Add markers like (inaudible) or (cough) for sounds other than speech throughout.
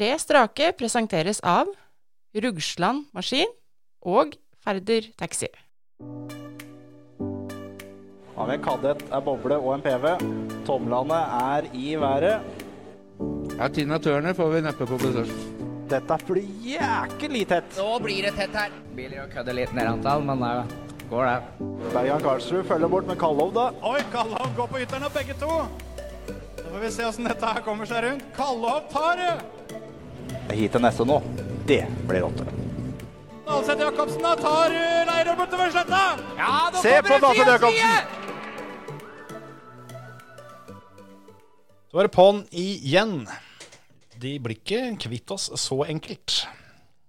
Tre strake presenteres av Rugsland Maskin og Færder Taxi. Har en kadett, en boble og en PV. Tomlene er i været. Ja, Tina Turner får vi neppe på besøk. Dette blir jæklig tett. Nå blir det tett her. Biler og kødder litt ned antall, men det går det. Bergan Karlsrud følger bort med Kallov, da. Oi, Kallov går på ytterne, begge to. Så får vi se åssen dette her kommer seg rundt. Kallov tar det! Hit til neste nå. Det blir rått. Dalseth Jacobsen da tar uh, Leirøy bortover sletta. Ja, nå Se på det Jacobsen. Så er det på'n igjen. De blir ikke kvitt oss så enkelt.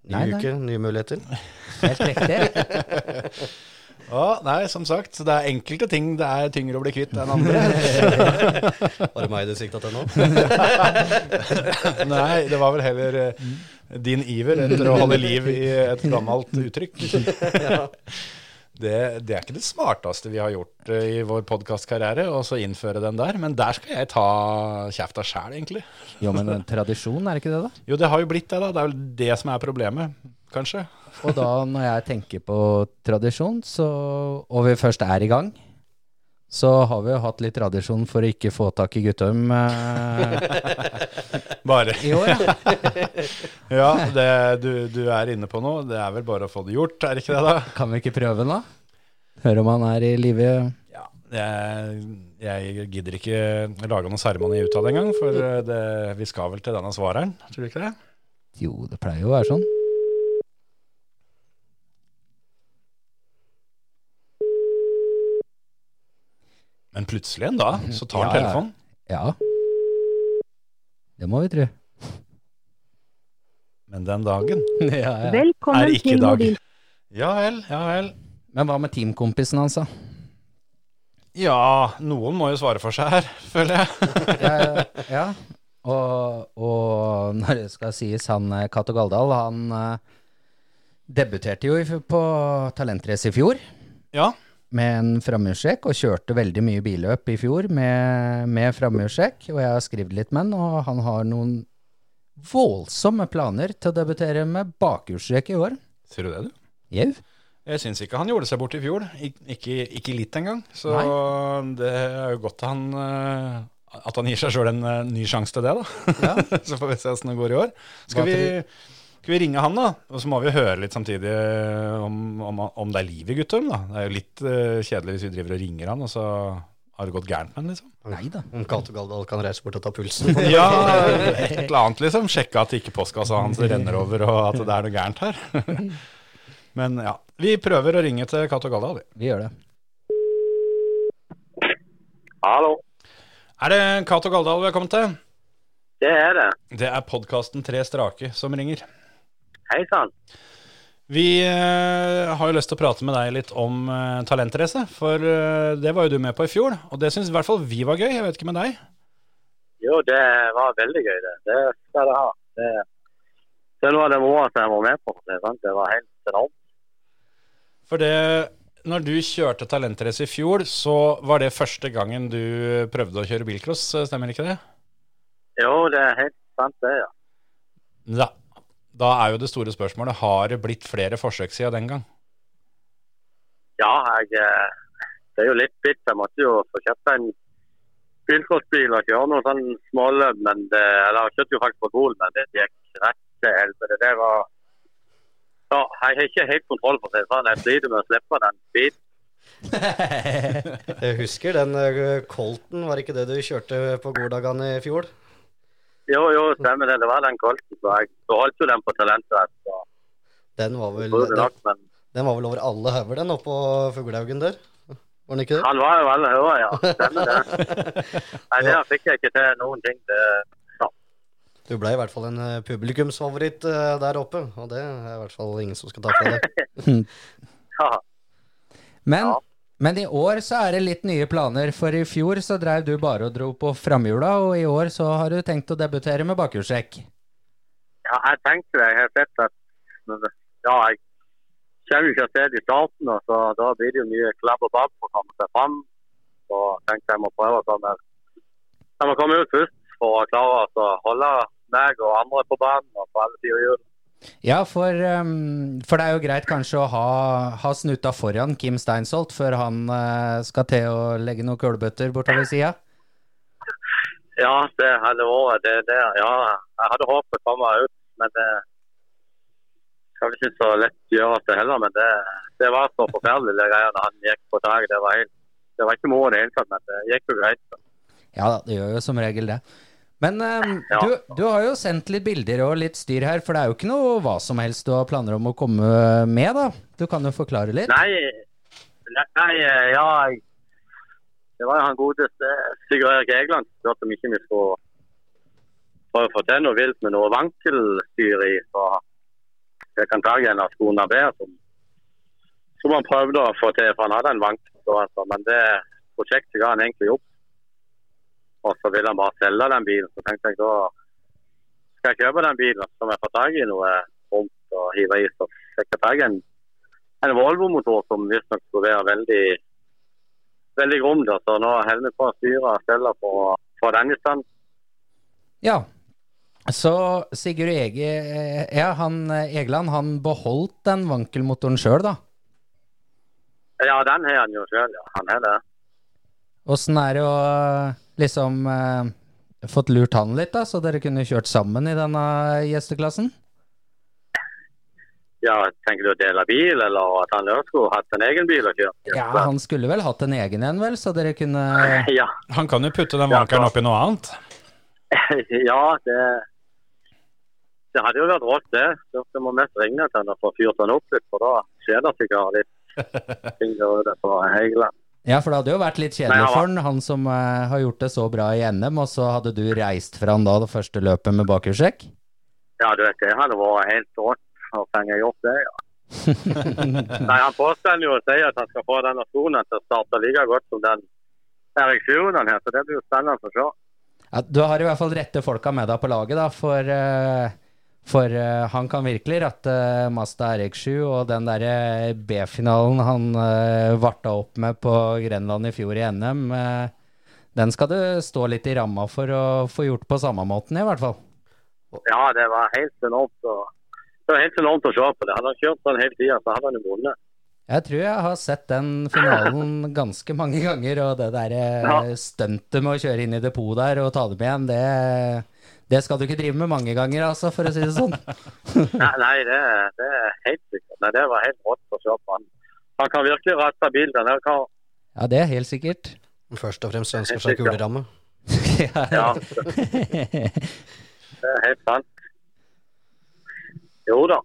Ny Nei, nei. uke, nye muligheter. (laughs) Helt riktig. (laughs) Å, nei, som sagt, det er enkelte ting det er tyngre å bli kvitt enn andre. (laughs) Var det meg du sikta til nå? (laughs) nei, det var vel heller eh, din iver etter å holde liv i et gammelt uttrykk. (laughs) Det, det er ikke det smarteste vi har gjort eh, i vår podkastkarriere, å innføre den der. Men der skal jeg ta kjefta sjæl, egentlig. Jo, men tradisjon, er ikke det, da? Jo, det har jo blitt det, da. Det er vel det som er problemet, kanskje. Og da, når jeg tenker på tradisjon, så, og vi først er i gang, så har vi jo hatt litt tradisjon for å ikke få tak i Guttorm eh, (laughs) Bare. i år. Ja. (laughs) Ja, det du, du er inne på nå, det er vel bare å få det gjort, er det ikke det, da? Kan vi ikke prøve den, da? Høre om han er i live. Ja, jeg, jeg gidder ikke lage noe seremoni ut av det engang, for eh, det, vi skal vel til denne svareren, tror du ikke det? Jo, det pleier jo å være sånn. Men plutselig en da, så tar han Ja, telefonen. Ja. Det må vi tro. Men den dagen (laughs) ja, ja. er Velkommen ikke til dag. mobil. Ja vel, ja vel. Men hva med teamkompisen hans, da? Ja, noen må jo svare for seg her, (laughs) føler jeg. (laughs) ja, ja. Og, og når det skal sies, han eh, Cato Galdal, han eh, debuterte jo på Talentrace i fjor Ja, med en framhjulssjekk, og kjørte veldig mye billøp i fjor med, med framhjulssjekk. Og jeg har skrevet litt med han, og han har noen voldsomme planer til å debutere med bakhjulssjekk i år. ser du det, du? Jau. Jeg syns ikke han gjorde seg bort i fjor. Ik ikke, ikke litt engang. Så det er jo godt han eh, at han gir seg sjøl en eh, ny sjanse til det, da. Ja. (laughs) så får vi se åssen det går i år. Skal vi, skal vi ringe han, da? Og så må vi høre litt samtidig eh, om, om, om det er liv i Guttorm, da. Det er jo litt uh, kjedelig hvis vi driver og ringer han, og så har det gått gærent med han, liksom. Nei da. Om Cato Galdal kan reise bort og ta pulsen. (laughs) Ja, et eller annet, liksom. Sjekke at ikke postkassa hans renner over, og at det er noe gærent her. (laughs) Men ja, vi prøver å ringe til Cato Galdal, vi. Vi gjør det. Hallo, Er det Cato Galdal vi har kommet til? det er det. Det er podkasten Tre strake som ringer. Hei sann. Vi eh, har jo lyst til å prate med deg litt om uh, talentrace, for eh, det var jo du med på i fjor. Og det syns i hvert fall vi var gøy. Jeg vet ikke med deg. Jo, det var veldig gøy, det. Det skal det ha. Det, det av det moroa jeg var med på. Det, det var helt enormt. For det Når du kjørte talentrace i fjor, så var det første gangen du prøvde å kjøre bilcross, eh, stemmer ikke det? Jo, det er helt sant, det, ja. Ja. Da er jo det store spørsmålet har det blitt flere forsøk siden den gang. Ja, jeg eh, Det er jo litt bitt. Jeg måtte jo få kjøpt en bilcrossbil og kjøre noen sånn småløp, men det Eller jeg kjørte jo faktisk på Gol, men det gikk rett til helvete. Det var Ja, jeg har ikke helt kontroll på det. sånn. Jeg sliter med å slippe den biten. (laughs) Jeg husker den eh, Colten, var ikke det du kjørte på Gordagene i fjor? Jo, jo, stemmer det. Det var den kolten. Så jeg beholdt jo den på talentet. Så Den var vel, den, nok, men den var vel over alle hauger, den, oppå Fuglehaugen der? Var den ikke det? Han var jo alle høver, ja. Stemmer det. (laughs) Nei, der fikk jeg ikke til noen ting. Det, Du ble i hvert fall en eh, publikumsfavoritt eh, der oppe, og det er i hvert fall ingen som skal ta fra deg. (laughs) (laughs) ja. Men, Ja. Men i år så er det litt nye planer, for i fjor så drev du bare og dro på framhjula, og i år så har du tenkt å debutere med bakhjulstrekk. ja, jeg tenkte det. Jeg har sett at Ja, jeg kommer jo ikke av sted i starten, og så da blir det jo mye klabb og babb for å komme seg fram. Så tenkte jeg må prøve å der. Jeg må komme ut først for å klare å holde meg og andre på banen og på alle fire hjul. Ja, for, um, for det er jo greit kanskje å ha, ha snuta foran Kim Steinsholt før han uh, skal til å legge noen kølbøtter bortover sida. Ja, det hadde vært det det, Ja, jeg hadde håpet å komme ut, men det skal ikke så lett gjøres det heller. Men det, det var så forferdelig det greia da han gikk på taket. Det det var ikke moro i det hele tatt, men det gikk jo greit. Ja da, det gjør jo som regel det. Men um, Ja. du, du har jo sendt litt bilder og litt styr her, for det er jo ikke noe hva som helst du har planer om å komme med, da? Du kan jo forklare litt? Nei, nei ja Det var jo han godeste Sigurd Erik Egeland som spurte om ikke vi skulle prøve å få til noe vilt med noe vankelstyr i. Så jeg kan ta igjen av skoene bedre som, som han prøvde å få til, for han hadde en vankel. Altså. Men det prosjektet ga han egentlig opp. Og så ville han bare selge den bilen. Så tenkte jeg da skal jeg kjøpe den bilen, så må jeg få tak i noe rundt og hive i. Så fikk jeg tak i en en Volvo-motor som visstnok skulle være veldig veldig grom. da, Så nå holder vi på å styre og stelle for å få den i stand. Ja. Så Sigurd Ege, eh, ja, han, eh, Egeland han beholdt den vankelmotoren sjøl, da? Ja, den har han jo sjøl, ja. Han har det. Åssen er det å liksom eh, fått lurt han litt, da, så dere kunne kjørt sammen i denne gjesteklassen? Ja, Tenker du å dele bil, eller at han skulle hatt en egen bil å kjøre? Ja, han skulle vel hatt en egen en, vel, så dere kunne (laughs) ja. Han kan jo putte den vankeren klart. oppi noe annet. (laughs) ja, det Det hadde jo vært rått, det. Så må mest ringe til han og få fyrt han opp litt, for da skjer det sikkert litt (laughs) ting der ute på Hegeland. Ja, for det hadde jo vært litt kjedelig for han, han som eh, har gjort det så bra i NM, og så hadde du reist fra han da det første løpet med bakhjulstrekk? Ja, du vet, det hadde vært helt rått å fenge gjort det, ja. (laughs) Nei, han påstår jo å si at han skal få denne skolen til å starte like godt som den Erik Furunen her, så det blir jo spennende å se. Ja, du har i hvert fall rette folka med deg på laget, da, for, eh, for uh, han kan virkelig ratte Mazda RX7, og den derre B-finalen han uh, varta opp med på Grenland i fjor i NM, eh, den skal du stå litt i ramma for å få gjort på samme måten, i hvert fall. Ja, det var helt enormt Og, det var helt enormt å se på det. Hadde han kjørt sånn hele tida, så hadde han jo vunnet. Jeg tror jeg har sett den finalen (laughs) ganske mange ganger, og det der eh, Ja. stuntet med å kjøre inn i depot der og ta dem igjen, det, det skal du ikke drive med mange ganger, altså, for å si det sånn. (laughs) Nei, nei det, det er helt sikkert. Nei, det var helt rått å se på han. Han kan virkelig ratte bilen. der karen. Ja, det er helt sikkert. Først og fremst ønsker seg kuleramme. (laughs) Ja, (laughs) det er helt sant. Jo da.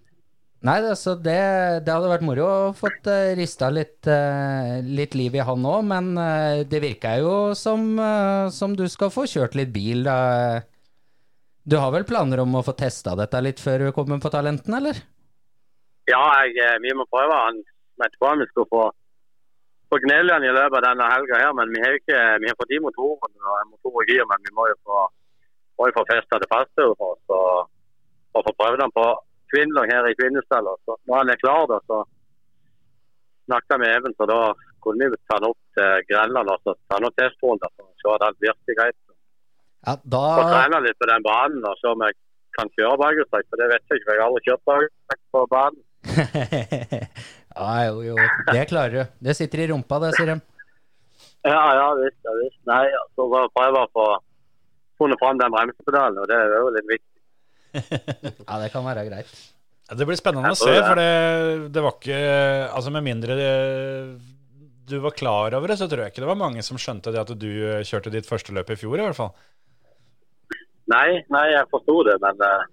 Nei, det, så det, det hadde vært moro å fått uh, rista litt, eh, litt liv i han òg, men eh, det virka jo som, eh, som du skal få kjørt litt bil. Da. Du har vel planer om å få testa dette litt før du kommer på Talenten, eller? Ja, jeg, eh, vi må prøve. Han vet ikke om vi skal få på gnelene i løpet av denne helga her, men vi har ikke vi har fått i motoren og en motor og gir, men vi må jo få, må jo få festa det faste for oss og, og få prøvd den på Kvinnelong her i Kvinesdal. Når han er klar, da, så snakka med Even, så da kunne vi ta han opp til Grenland og så ta noen testrunder for å se at alt virker greit. Ja, Og da trene litt på den banen og se om jeg kan kjøre bakhjulstrekk, for det vet jeg ikke. for Jeg har aldri kjørt bakhjulstrekk på banen. (laughs) Ja, jo, jo. Det klarer du. Det sitter i rumpa, det, sier de. Ja, ja visst. Ja, visst. Nei, så bare prøve å få funnet fram den bremsepedalen, og det er jo litt viktig. (laughs) Ja, det kan være greit. Det blir spennende å se, for det, det var ikke Altså Med mindre det, du var klar over det, så tror jeg ikke det var mange som skjønte det at du kjørte ditt første løp i fjor, i hvert fall. Nei, nei, jeg forsto det, men eh,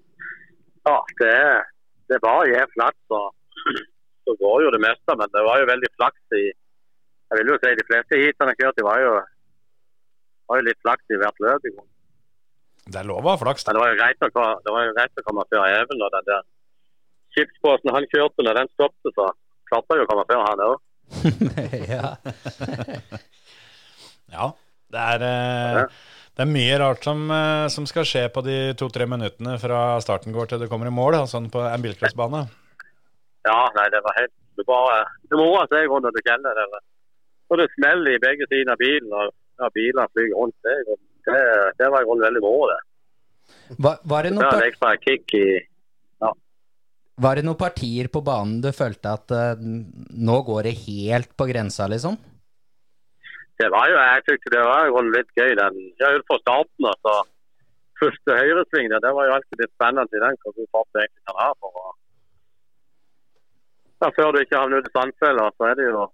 ja, det er, det var bare å Og så, (clears throat) så går jo det meste. Men det var jo veldig flaks i Jeg vil jo si de fleste heatene jeg kjørte, var jo, var jo litt flaks i hvert løp. Det er lov å ha flaks. Det var jo greit å, det var jo greit å komme før Even. Og den der skipsbåten han kjørte, når den stoppet, så klarte jeg å komme før han òg. (laughs) ja. (laughs) Ja. Det er, eh, Ja. Det er mye rart som, eh, som skal skje på de to-tre minuttene fra starten går til du kommer i mål, sånn på en bilcrossbane. Ja, nei, det var helt Du bare Det moroa seg rundt når du kjenner det. Og det smeller i begge sider av bilen, og ja, bilene flyr rundt. Det, er det, det var i grunnen veldig moro, det. Var, var, det noen var det noen partier på banen du følte at uh, nå går det helt på grensa, liksom? Det var jo, jeg tykte det var jo litt gøy. den, ja, fra starten. altså, Første høyresving der, det var jo alltid litt spennende i den, hvor god fart du egentlig kan ha. for å... Ja, Før du ikke havner ut i sandfella, så er det jo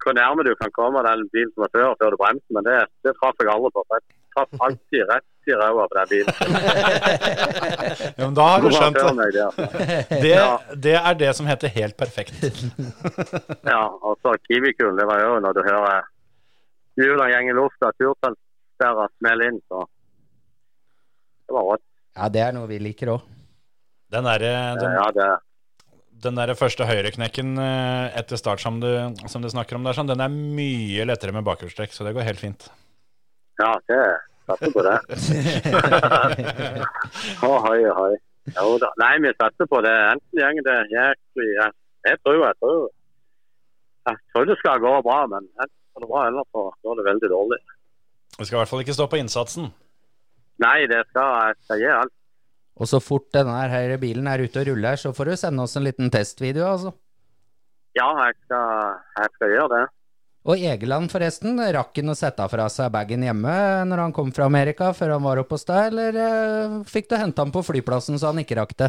hvor nærme du kan komme den bilen som er før, før du bremser. Men det, det traff jeg aldri på. Jeg traff alltid rett i ræva på den bilen. (laughs) Ja, men da har du skjønt det. (laughs) det. Det er det som heter helt perfekt. Ja, og så Kiwi-kulen, det var jo når du hører hjulene gjenge i lufta, turtransportere smelle inn, så det var rått. Ja, det er noe vi liker òg. Den derre den, Ja, det, den der første høyreknekken eh, etter start som du, som du snakker om der, sånn, den er mye lettere med bakhjulstrekk, så det går helt fint. ja, det satser på det. (laughs) Å, hoi, hoi. Jo da. Nei, vi satser på det. Enten går det jæklig jeg tror, jeg tror Jeg tror det skal gå bra, men enten går det bra, eller så går det veldig dårlig. Det skal i hvert fall ikke stå på innsatsen. Nei, det skal jeg skal gi alt. Og så fort denne her bilen er ute og ruller, så får du sende oss en liten testvideo, altså. Ja, jeg skal, jeg skal gjøre det. Og Egeland, forresten, rakk han å sette fra seg bagen hjemme når han kom fra Amerika, før han var oppe hos deg, eller eh, fikk du hente ham på flyplassen så han ikke rakk det?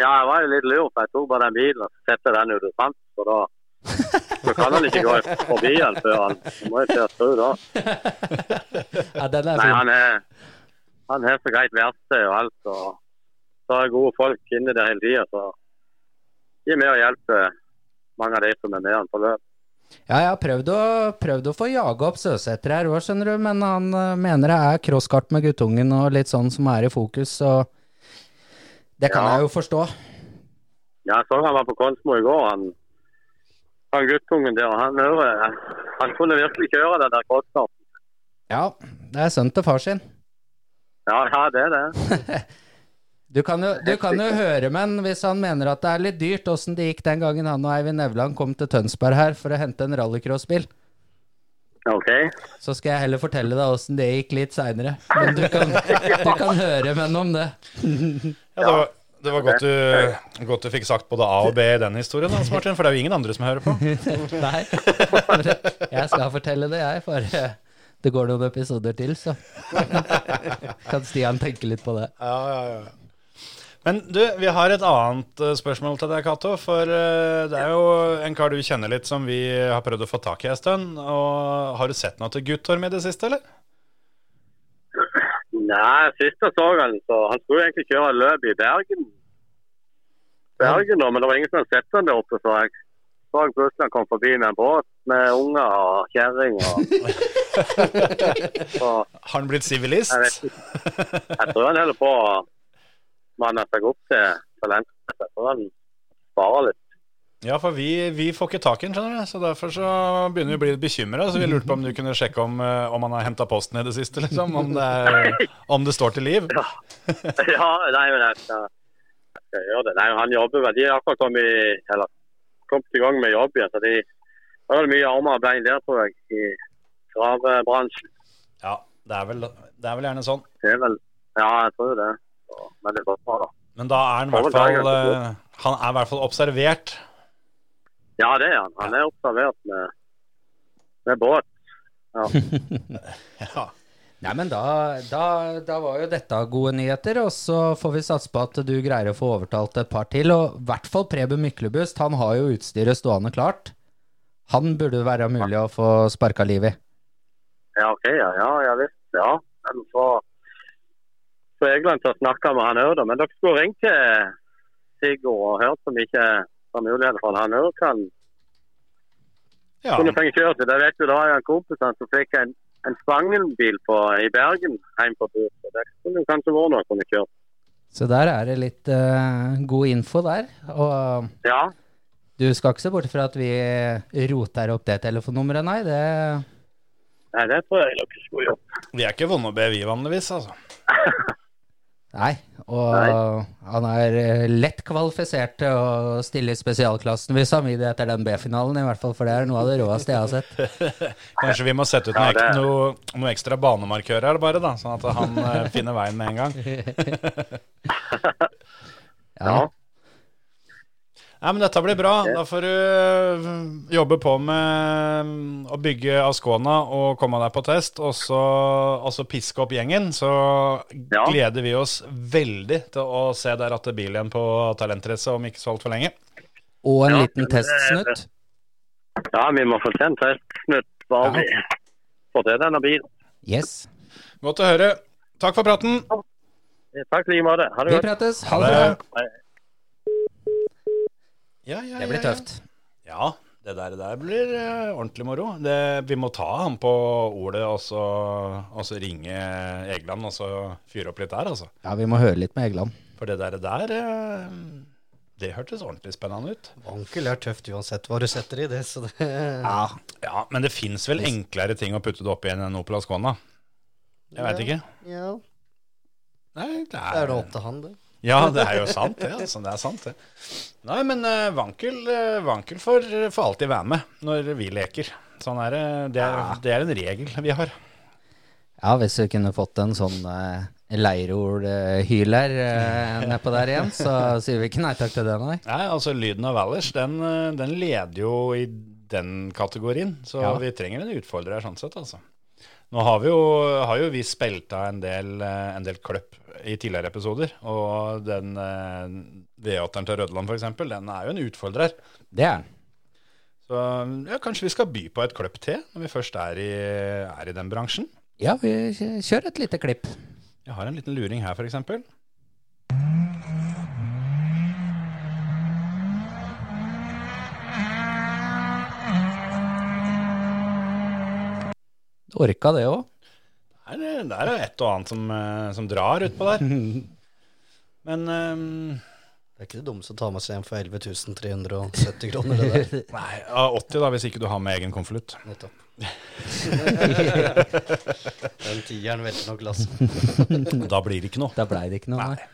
Ja, jeg var jo litt lurt. Jeg tok bare den bilen og satte den ut sant. Så da så kan han ikke gå forbi han før han må jo til å tro da. Ja, den er Nei, fin. han er han har så greit verksted og alt. og Så er gode folk inne der hele tida. Så de er med og hjelper mange av de som er med han på løp. Ja, jeg har prøvd å, prøvd å få jaga opp Søsæter her òg, skjønner du, men han eh, mener det er crosskart med guttungen og litt sånn som er i fokus, så det kan Ja. jeg jo forstå. Ja, jeg så han var på Konsmo i går. Han, han guttungen der. Han, hører, han kunne virkelig kjøre den der crosskarten. Ja, det er sønnen til far sin. Ja, ja, det er det. (laughs) Du kan, jo, du kan jo høre med han hvis han mener at det er litt dyrt, åssen det gikk den gangen han og Eivind Nevland kom til Tønsberg her for å hente en rallycrossbil. OK. Så skal jeg heller fortelle deg åssen det gikk litt seinere. Men du kan, du kan høre med han om det. (laughs) Ja, det var, det var godt, du, godt du fikk sagt både A og B i den historien, Hans Martin, for det er jo ingen andre som hører på. (laughs) Nei. (laughs) Jeg skal fortelle det, jeg. For eh, det går noen episoder til, så (laughs) kan Stian tenke litt på det. Ja, ja, ja. Men du, vi har et annet eh, spørsmål til deg, Cato. For eh, det er jo en kar du kjenner litt som vi har prøvd å få tak i en stund. Og har du sett noe til Guttorm i det siste, eller? Nei, sist jeg så han, så han skulle egentlig kjøre løp i Bergen. Bergen da, men det var ingen som hadde sett han der oppe, så jeg så jeg plutselig han kom forbi med en båt med unger og kjerring. Og, (laughs) Har han blitt sivilist? jeg. Jeg tror han holder på å manne seg opp til talentet. Jeg tror han sparer litt. Ja, for vi, vi får ikke tak i den, skjønner du. Så derfor så begynner vi å bli litt bekymra. Så vi lurte på om du kunne sjekke om, eh, om han har henta posten i det siste, liksom. Om det, er, om det står til liv. Ja, nei, men jeg skal, jeg skal gjøre det. Nei, han jobber vel. De har akkurat kommet i, eller, kommet i gang med jobb igjen. Så de har mye armer og bein der, tror jeg, i gravebransjen. Ja, det er vel, det er vel gjerne sånn. Det er vel, ja, jeg tror det. Men det går bra, da. Men da er han i hvert fall eh, Han er i hvert fall observert. Ja, det er han. Han er observert med, med båt. (laughs) Ja. Nei, men da, da, da var jo dette gode nyheter, og så får vi satse på at du greier å få overtalt et par til. Og i hvert fall Preben Myklebust, han har jo utstyret stående klart. Han burde være mulig å få sparka liv i. Ja, OK. Ja, ja, ja visst. Ja. Men så så Egeland til å snakke med han òg, da. Men dere skulle ringt til Sigurd og hørt om ikke har muligheter for han òg kan ja. kunne fenge kjørt det. Jeg vet jo da er en kompis som fikk en, en Spangen-bil i Bergen hjem på tur. Det kunne kanskje vært noe kunne kjørt. Så der er det litt uh, god info der. Og Ja. du skal ikke se bort fra at vi roter opp det telefonnummeret, nei. Det Nei, det tror jeg dere skulle gjort. Vi er ikke vonde å be, vi vanligvis, altså. Nei, og han er eh, lett kvalifisert til å stille i spesialklassen hvis Hamid etter den B-finalen, i hvert fall, for det er noe av det råeste jeg har sett. (laughs) Kanskje vi må sette ut noe, ek- noe, noe ekstra banemarkør her, bare, da, sånn at han eh, finner veien med en gang. (laughs) (laughs) Ja, Nei, men dette blir bra. Da får du øh, jobbe på med mm, å bygge Ascona og komme deg på test, og så, altså piske opp gjengen. Så Ja. gleder vi oss veldig til å se deg ratte bil igjen på Talentrace om ikke så altfor lenge. Og en Ja, liten testsnutt. Ja, vi må få til en testsnutt. Bare vi fått til denne bilen. Yes. Godt å høre. Takk for praten. Takk i like måte. Ha det Vi prates. Ha det bra. Ja, ja, Det blir ja, ja. tøft. Ja, det der, der blir uh, ordentlig moro. Det, vi må ta han på ordet og så, og så ringe Egeland og så fyre opp litt der, altså. Ja, vi må høre litt med Egeland. For det der, der uh, det hørtes ordentlig spennende ut. Vankel er tøft uansett hva du setter i det, så det Ja, ja men det fins vel enklere ting å putte det oppi enn en Opel Ascona? Jeg veit ikke. Ja, Nei, det det er det opp til han, det. Ja, det er jo sant, det. Altså, det er sant, det. Nei, men uh, Vankel, uh, Vankel får, får alltid være med når vi leker. Sånn er det. Det er, det er en regel vi har. Ja, hvis vi kunne fått en sånn uh, leirolhyler uh, nedpå der igjen, så sier vi ikke nei takk til det, nei. Nei, altså Lyden av Valers, den, eh, den leder jo i den kategorien. Så Ja. vi trenger en utfordrer sånn sett, altså. Nå har vi jo, har jo vi spilt av en del, eh, en del kløpp i tidligere episoder. Og den eh, V8-eren til Rødland f.eks., den er jo en utfordrer. Det er den. Så ja, kanskje vi skal by på et kløpp til når vi først er i, er i den bransjen. Ja, vi kjører et lite klipp. Jeg har en liten luring her, f.eks. Orka det òg. Det er er et og annet som, eh, som drar utpå der. (laughs) Men um, Det er ikke det dummeste å ta med seg hjem for 11 370 kroner, det der. (laughs) Nei, 80 da, hvis ikke du har med egen konvolutt. Nettopp. (laughs) Den tieren velter nok lasset. Da blir det ikke noe. Da blei det ikke noe. Nei.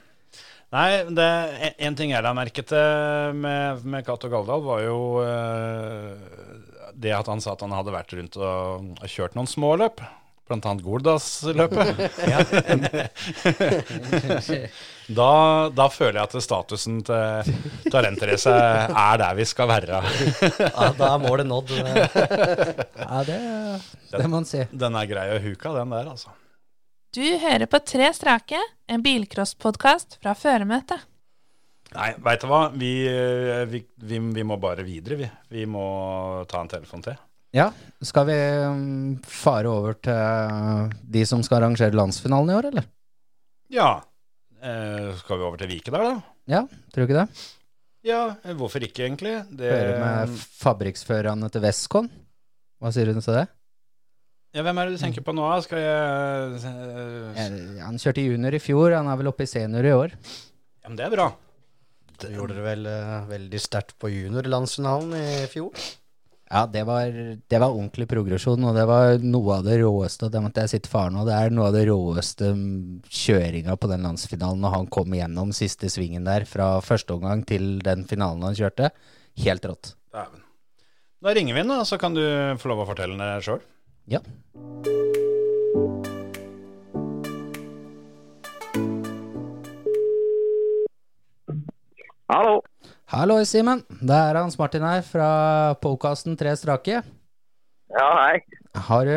Nei. Det, en, en ting jeg la merke til med, med Cato Galdal, var jo eh, det at han sa at han hadde vært rundt og, og kjørt noen småløp. Annet Goldas-løpet. (laughs) da, da føler jeg at statusen til Talentrace er der vi skal være. Ja, da er målet nådd. (laughs) Ja, det, det må man si. Den er grei å huke av, den der, altså. Du hører på Tre strake, en bilcrosspodkast fra føremøtet. Nei, veit du hva? Vi, eh, vi, vi, vi må bare videre, vi. Vi må ta en telefon til. Ja, skal vi um, fare over til de som skal arrangere landsfinalen i år, eller? Ja. Eh, skal vi over til Vikedal, da? Ja, tror du ikke det? Ja, eh, hvorfor ikke, egentlig? Det, Høre med fabrikksførerne til Westcon. Hva sier du til det? ja, hvem er det du tenker på nå? Skal jeg eh, Eh, Han kjørte junior i fjor, han er vel oppe i senior i år. Ja, men det er bra. Det gjorde dere vel eh, veldig sterkt på juniorlandsfinalen i fjor. Ja, det var, det var ordentlig progresjon, og det var noe av det råeste. Og det måtte jeg sitte faren nå. Det er noe av det råeste mm, kjøringa på den landsfinalen når han kom gjennom siste svingen der, fra første omgang til den finalen han kjørte. Helt rått. Dæven. Da ringer vi inn, da, så kan du få lov å fortelle det sjøl. Ja. Hallo. Hallo, Simen. Det er Hans Martin her fra podkasten Tre strake. Ja, hei. Har du,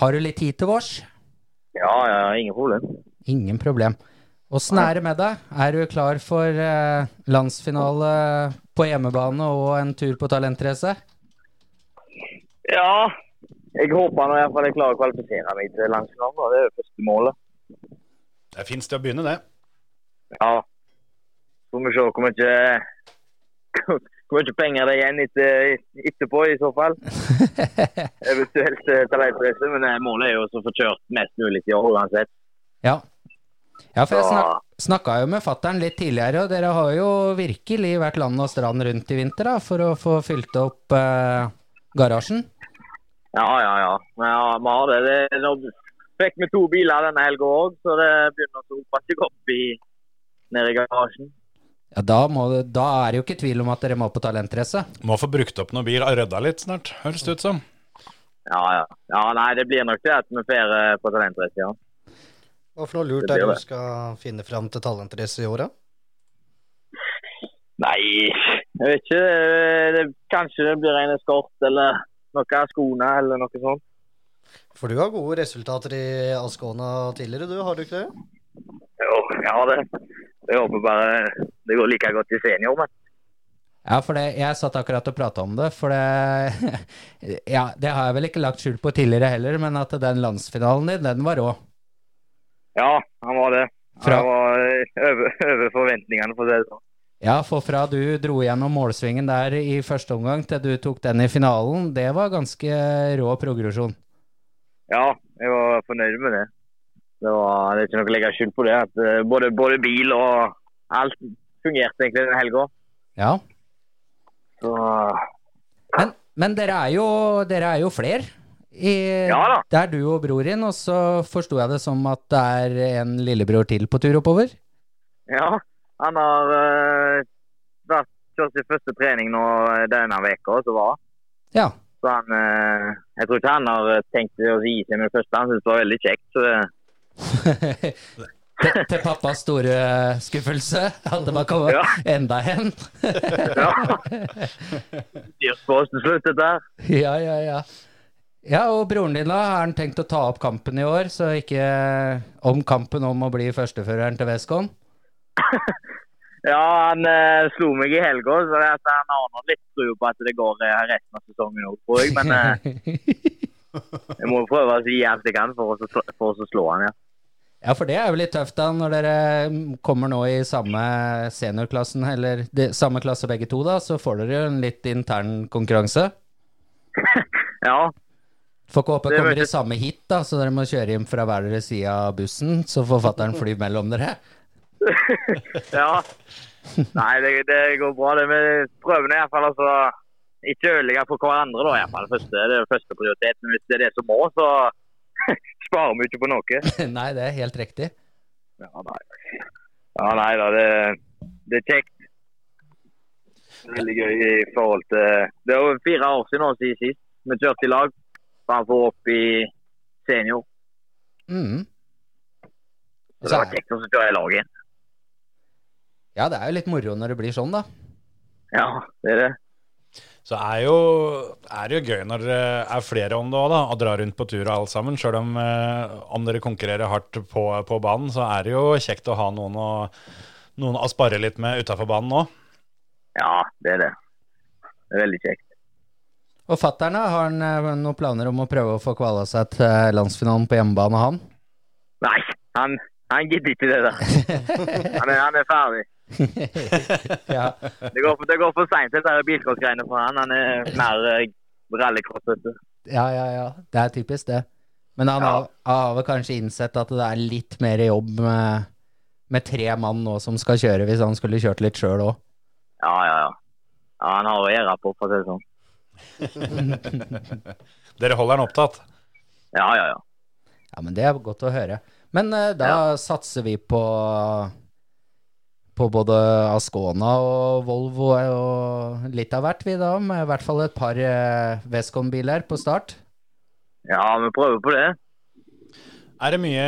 har du litt tid til vårs? Ja, ja, ingen problem. Ingen problem. Åssen er det med deg? Er du klar for eh, landsfinale på hjemmebane og en tur på talentrace? Ja, jeg håper nå i hvert fall jeg klarer å kvalifisere meg til landsfinalen. Det er jo første målet. Det er fint sted å begynne, det. Ja. Får vi se hvor mye, (laughs) hvor mye penger det er igjen etter, etterpå, i så fall. (laughs) Eventuelt eh, talentrace. Men eh, målet er jo å få kjørt mest mulig i år uansett. Ja. ja, for jeg snak, snakka jo med fattern litt tidligere, og dere har jo virkelig vært land og strand rundt i vinter da, for å få fylt opp eh, garasjen. ja, ja, ja. Ja, vi har det. det nå fikk vi to biler denne helga òg, så det begynner å hope seg opp i, nede i garasjen. Ja, da, må, da er det jo ikke tvil om at dere må på talentrace. Må få brukt opp noen bil og rydda litt snart, høres det ut som. Ja, ja. ja, nei, det blir nok det at vi får eh, på talentrace, ja. Hva for noe lurt Det er det du skal finne fram til talentrace i år. Nei, jeg vet ikke. Det, det, kanskje det blir en eskort eller noe av skoene eller noe sånt. For du har gode resultater i Ascona tidligere, du, har du ikke det? Jo, jeg har det. Jeg håper bare det går like godt i senior, men Ja, for det, jeg satt akkurat og prata om det, for det (laughs) Ja, det har jeg vel ikke lagt skjul på tidligere heller, men at den landsfinalen din, den var rå. ja, han var det. Fra- Han var eh, over, (laughs) over forventningene, for å si det sånn. Ja, for fra du dro gjennom målsvingen der i første omgang til du tok den i finalen, det var ganske rå progresjon. Ja, jeg var fornøyd med det. Det, var, det er ikke noe å legge skjul på det. at eh, både, både bil og alt fungerte egentlig den helga. Ja. Så Men, men dere er jo, dere er jo flere. I, Ja da. Det er du og bror din, og så forsto jeg det som at det er en lillebror til på tur oppover? ja, han har uh, vært kjørt sin første trening nå denne veka som var. Ja. Så han uh, Jeg tror ikke han har tenkt å gi seg med det første. Han syntes det var veldig kjekt. Så det, (laughs) til, til pappas store skuffelse at det var kommet Ja. enda en. ja. Dyrt oss til slutt, dette her. Ja, ja, ja. Ja, og broren din da, har han tenkt å ta opp kampen i år, så ikke om kampen om å bli førsteføreren til Westcon? (laughs) Ja, han eh, slo meg i helga, så han har nå litt tro på at det går eh, resten av sesongen òg, tror jeg. Men eh, (laughs) jeg må prøve å si alt jeg kan for å, for å slå han, ja. Ja, for det er jo litt tøft da, når dere kommer nå i samme seniorklassen, eller de, samme klasse begge to da, så får dere jo en litt intern konkurranse. (laughs) Ja, Får ikke håpe kommer i samme hit da, så dere må kjøre inn fra hver deres side av bussen, så forfatteren flyr mellom dere. (laughs) ja. Nei, det, det går bra. det. med prøvene i hvert iallfall altså ikke ødelegge for hverandre, da. i hvert fall. Det er første prioritet. Men hvis det er det som må, så (laughs) sparer vi ikke på noe. (laughs) Nei, det er helt riktig. Ja, nei. Ja, nei da, det, det er kjekt. Veldig gøy i forhold til Det er jo fire år siden siden sist vi kjørte i lag. Framfor opp i senior. Mm. Så det var kjekt å kjøre i lag igjen. Ja, det er jo litt moro når det blir sånn da. Ja, det er det. Så er, jo, er det jo gøy når det er flere om det òg, da, og drar rundt på tur og alt sammen. Sjøl om, eh, om dere konkurrerer hardt på, på banen, så er det jo kjekt å ha noen å, noen å spare litt med utafor banen òg. Ja, det er det. Det er veldig kjekt. Og fattern, har han eh, noen planer om å prøve å få kvala seg til landsfinalen på hjemmebane, han? Nei, han, han gidder ikke det da. (laughs) Han er, han er ferdig. (laughs) ja. Det går for, det går for seint, dette bilcrossgreiene for han. Han er mer eh, rallycross, vet du. ja, ja, ja. Det er typisk det. Men han har, har vel kanskje innsett at det er litt mer jobb med, med tre mann nå som skal kjøre, hvis han skulle kjørt litt sjøl òg. Ja, ja, ja. ja han har jo gjøre på, for å si det sånn. (laughs) Dere holder han opptatt? Ja, ja, ja. Ja, men det er godt å høre. Men uh, da satser vi på på både Ascona og Volvo og litt av hvert, vi da, med i hvert fall et par uh, Westcon-biler på start. Ja, vi prøver på det. Er det mye,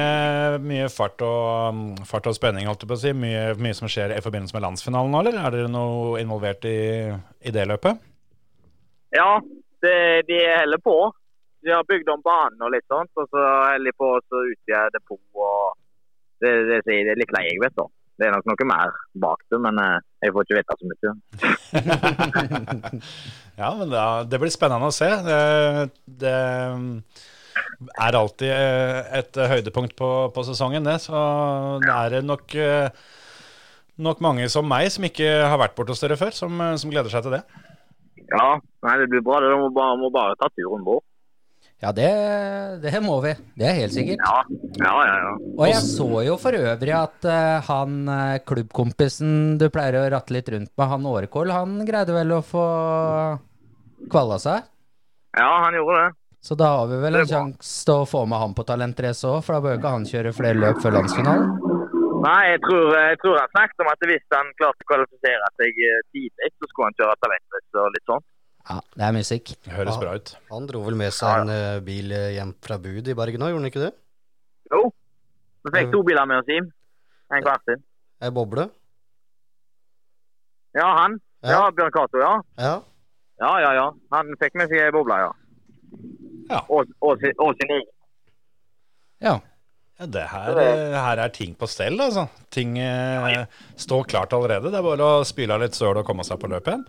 mye fart, og, um, fart og spenning, holdt jeg på å si? Mye, mye som skjer i forbindelse med landsfinalen nå, eller er dere noe involvert i, i det løpet? Ja, det, de holder på. De har bygd om banen og litt sånt, og så holder de på å utvide depot. og det, det, det er litt lei, jeg vet da. Det er nok noe mer bak det, men eh, jeg får ikke vite så mye. (laughs) Ja, men da, det blir spennende å se. Det, det er alltid eh, et høydepunkt på, på sesongen, det. Så det er nok, eh, nok mange som meg som ikke har vært borte hos dere før, som, eh, som gleder seg til det. Ja, nei, det blir bra. Det må bare, må bare ta turen bort. Ja, det, det må vi. Det er helt sikkert. Ja, ja, ja. ja. Og jeg så jo for øvrig at uh, han eh, klubbkompisen du pleier å ratte litt rundt med, han Årekål, han greide vel å få kvala seg? Ja, han gjorde det. Så da har vi vel en sjanse til å få med han på talentrace òg, for da bør ikke han kjøre flere løp før landsfinalen. Nei, jeg tror, jeg tror han snakket om at hvis han klarte å kvalifisere seg eh, tidlig, så skulle han kjøre talentrace og litt sånn. Ja, det er musikk. Høres bra ut. Han dro vel med seg en eh, bil eh, hjem fra Bud i Bergen òg, gjorde han ikke det? Jo. Vi fikk to biler med oss hjem. En hver sin. Ei boble? Ja, han. Ja, Bjørn Cato, ja. Ja. Ja, ja, ja. Han fikk med seg ei boble, ja. Ja. Og, og, og sin egen. Ja. Ja, det her, eh, her er ting på stell, altså. Ting eh, står klart allerede. Det er bare å spyle av litt søl og komme seg på løpet igjen.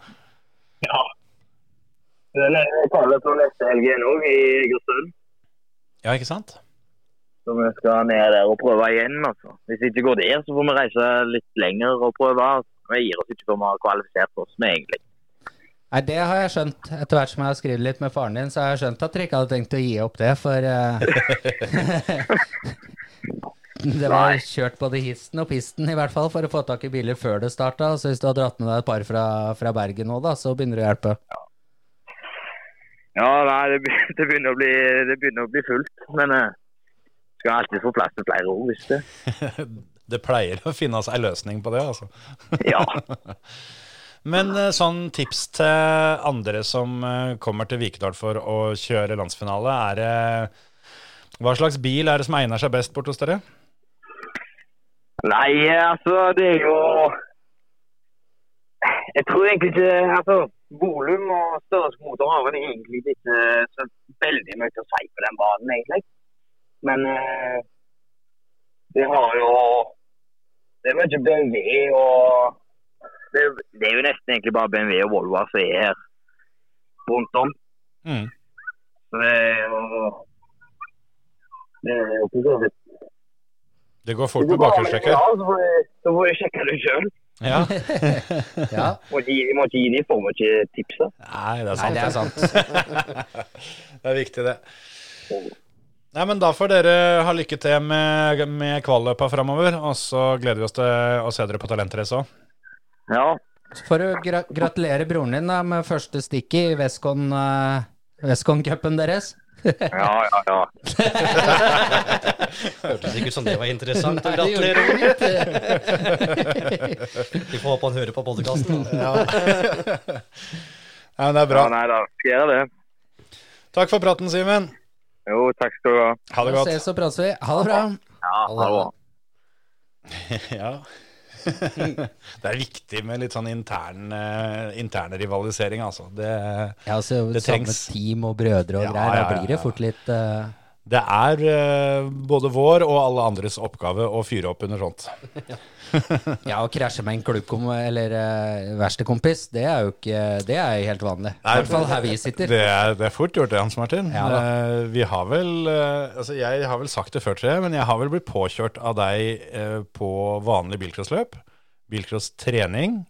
Ja. kaller på neste helg igjen òg, i Egersund. Ja, ikke sant? Så vi skal ned der og prøve igjen. altså. Hvis det ikke går der, så får vi reise litt lenger og prøve. Vi gir oss ikke før vi har kvalifisert oss med egentlig. Nei, det har jeg skjønt. Etter hvert som jeg har skrevet litt med faren din, så har jeg skjønt at dere ikke hadde tenkt å gi opp det, for uh... (laughs) Det var kjørt både histen og pisten, i hvert fall, for å få tak i biler før det starta. Så hvis du har dratt med deg et par fra, fra Bergen nå, da, så begynner det å hjelpe. Ja, nei, (laughs) det, begynner, å bli, det begynner å bli fullt. Men eh, skal alltid få plass til flere òg, hvis det. (laughs) Det pleier å finnes ei løsning på det, altså. (laughs) Ja. Men eh, sånn tips til andre som eh, kommer til Vikedal for å kjøre landsfinale, er det Hva slags bil er det som egner seg best bort hos dere? Nei, altså, det er jo Jeg tror egentlig ikke Altså, volum og størrelse på motor har vel egentlig ikke så veldig mye å si på den banen, egentlig. Men eh, det har jo Det er mye BMW og det, det er jo nesten egentlig bare BMW og Volvo som er her rundt om. Mm. Så det er jo Det er jo ikke så vidt Det går fort med bakhjulstrekket? Ja, så får jeg sjekke det sjøl. Ja. (laughs) Ja. Må ikke gi- må ikke gi de for mye tips. da. Nei, det er Nei, sant. det er sant. (laughs) det er viktig, det. Nei, men Da får dere ha lykke til med, med kvalløpa framover. Og så gleder vi oss til å se dere på Talentrace òg. Ja. Får du gra gratulere broren din da, med første stikket i Westcon, uh, Westcon-cupen deres. Ja, ja, ja. (laughs) Hørtes ikke ut som det var interessant Nei, det gjorde gratulere. det Vi får håpe han hører på podkasten. Ja. ja, men det er bra. ja nei da, skal gjøre det. Takk for praten, Simen. Jo, takk skal du ha. Ha det godt. godt. ses og prates vi. Ha det bra. Ja, ha det bra. (laughs) Ja. (laughs) det er viktig med litt sånn intern, intern interne rivalisering, altså. Det, Ja, altså, Det samme trengs. team og brødre og Ja, greier. ja, Da ja, blir det fort litt eh, det er uh, både vår og alle andres oppgave å fyre opp under sånt. (laughs) Ja, å krasje med en klubbkom eller uh, verkstedkompis, det er jo ikke Det er jo helt vanlig. I hvert fall her vi sitter. Det er, det er fort gjort, det, Hans Martin. Ja. Eh, vi har vel uh, Altså, jeg har vel sagt det før, til jeg, men jeg har vel blitt påkjørt av deg på vanlig bilcrossløp. Bilcrosstrening.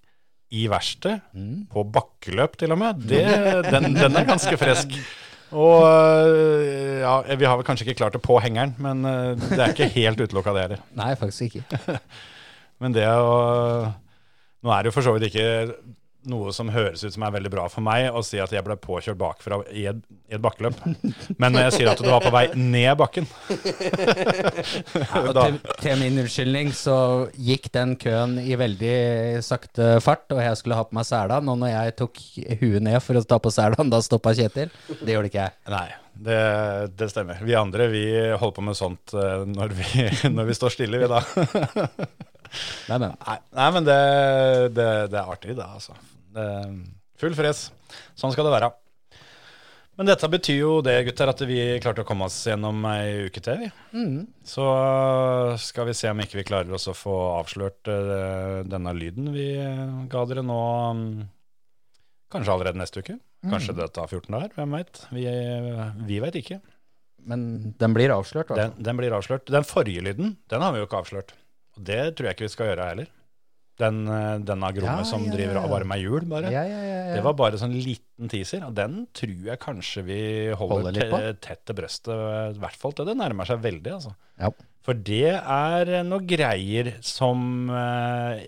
I verksted. Mm. På bakkeløp, til og med. Det, (laughs) den, den er ganske frisk. (laughs) Og eh, ja, vi har vel kanskje ikke klart det på hengeren, men eh, det er ikke helt utelukka, det heller. (laughs) Nei, faktisk ikke. (laughs) Men det å Nå er det jo for så vidt ikke noe som høres ut som er veldig bra for meg å si at jeg ble påkjørt bakfra i et, i et bakkeløp. Men når jeg sier at du var på vei ned bakken Ja, og til, til min unnskyldning så gikk den køen i veldig sakte fart, og jeg skulle ha på meg sela. Og når jeg tok huet ned for å ta på sela, da stoppa Kjetil. Det gjorde ikke jeg. Nei, det, det stemmer. Vi andre vi holder på med sånt eh, når vi, (laughs) når vi står stille, vi da. Nei, men. Nei men det, det, det er artig, det, altså. Det, full fres. Sånn skal det være. Men dette betyr jo det, gutter, at vi klarte å komme oss gjennom ei uke til. Mm. Så skal vi se om ikke vi klarer oss å få avslørt eh, denne lyden vi eh, ga dere nå mm, Kanskje allerede neste uke. Kanskje det tar 14 dager, hvem veit. Vi, eh, vi veit ikke. Men den blir avslørt, Altså. Den, den blir avslørt. Den forrige lyden, den har vi jo ikke avslørt. Og det tror jeg ikke vi skal gjøre heller. Den, eh, denne gromme Ja, som ja, driver og varmer hjul, bare. Det var bare sånn liten teaser, og den tror jeg kanskje vi holder, Holder tett til brøstet, i hvert fall til det nærmer seg veldig, altså. Ja. For det er noe greier som eh,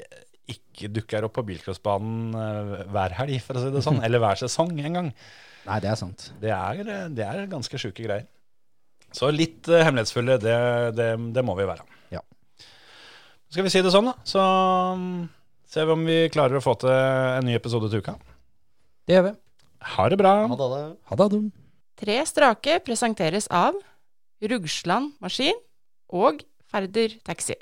ikke dukker opp på bilcrossbanen eh, hver helg, for å si det sånn, (laughs) eller hver sesong en gang. Nei, det er sant. Det er, det er ganske sjuke greier. Så litt eh, hemmelighetsfulle, det, det, det må vi være. Skal vi si det sånn, da? Så mm, ser vi om vi klarer å få til en ny episode til uka. Det gjør vi. Ha det bra. Ha det. Ha det. Adam. Tre strake presenteres av Rugsland Maskin og Ferder Taxi.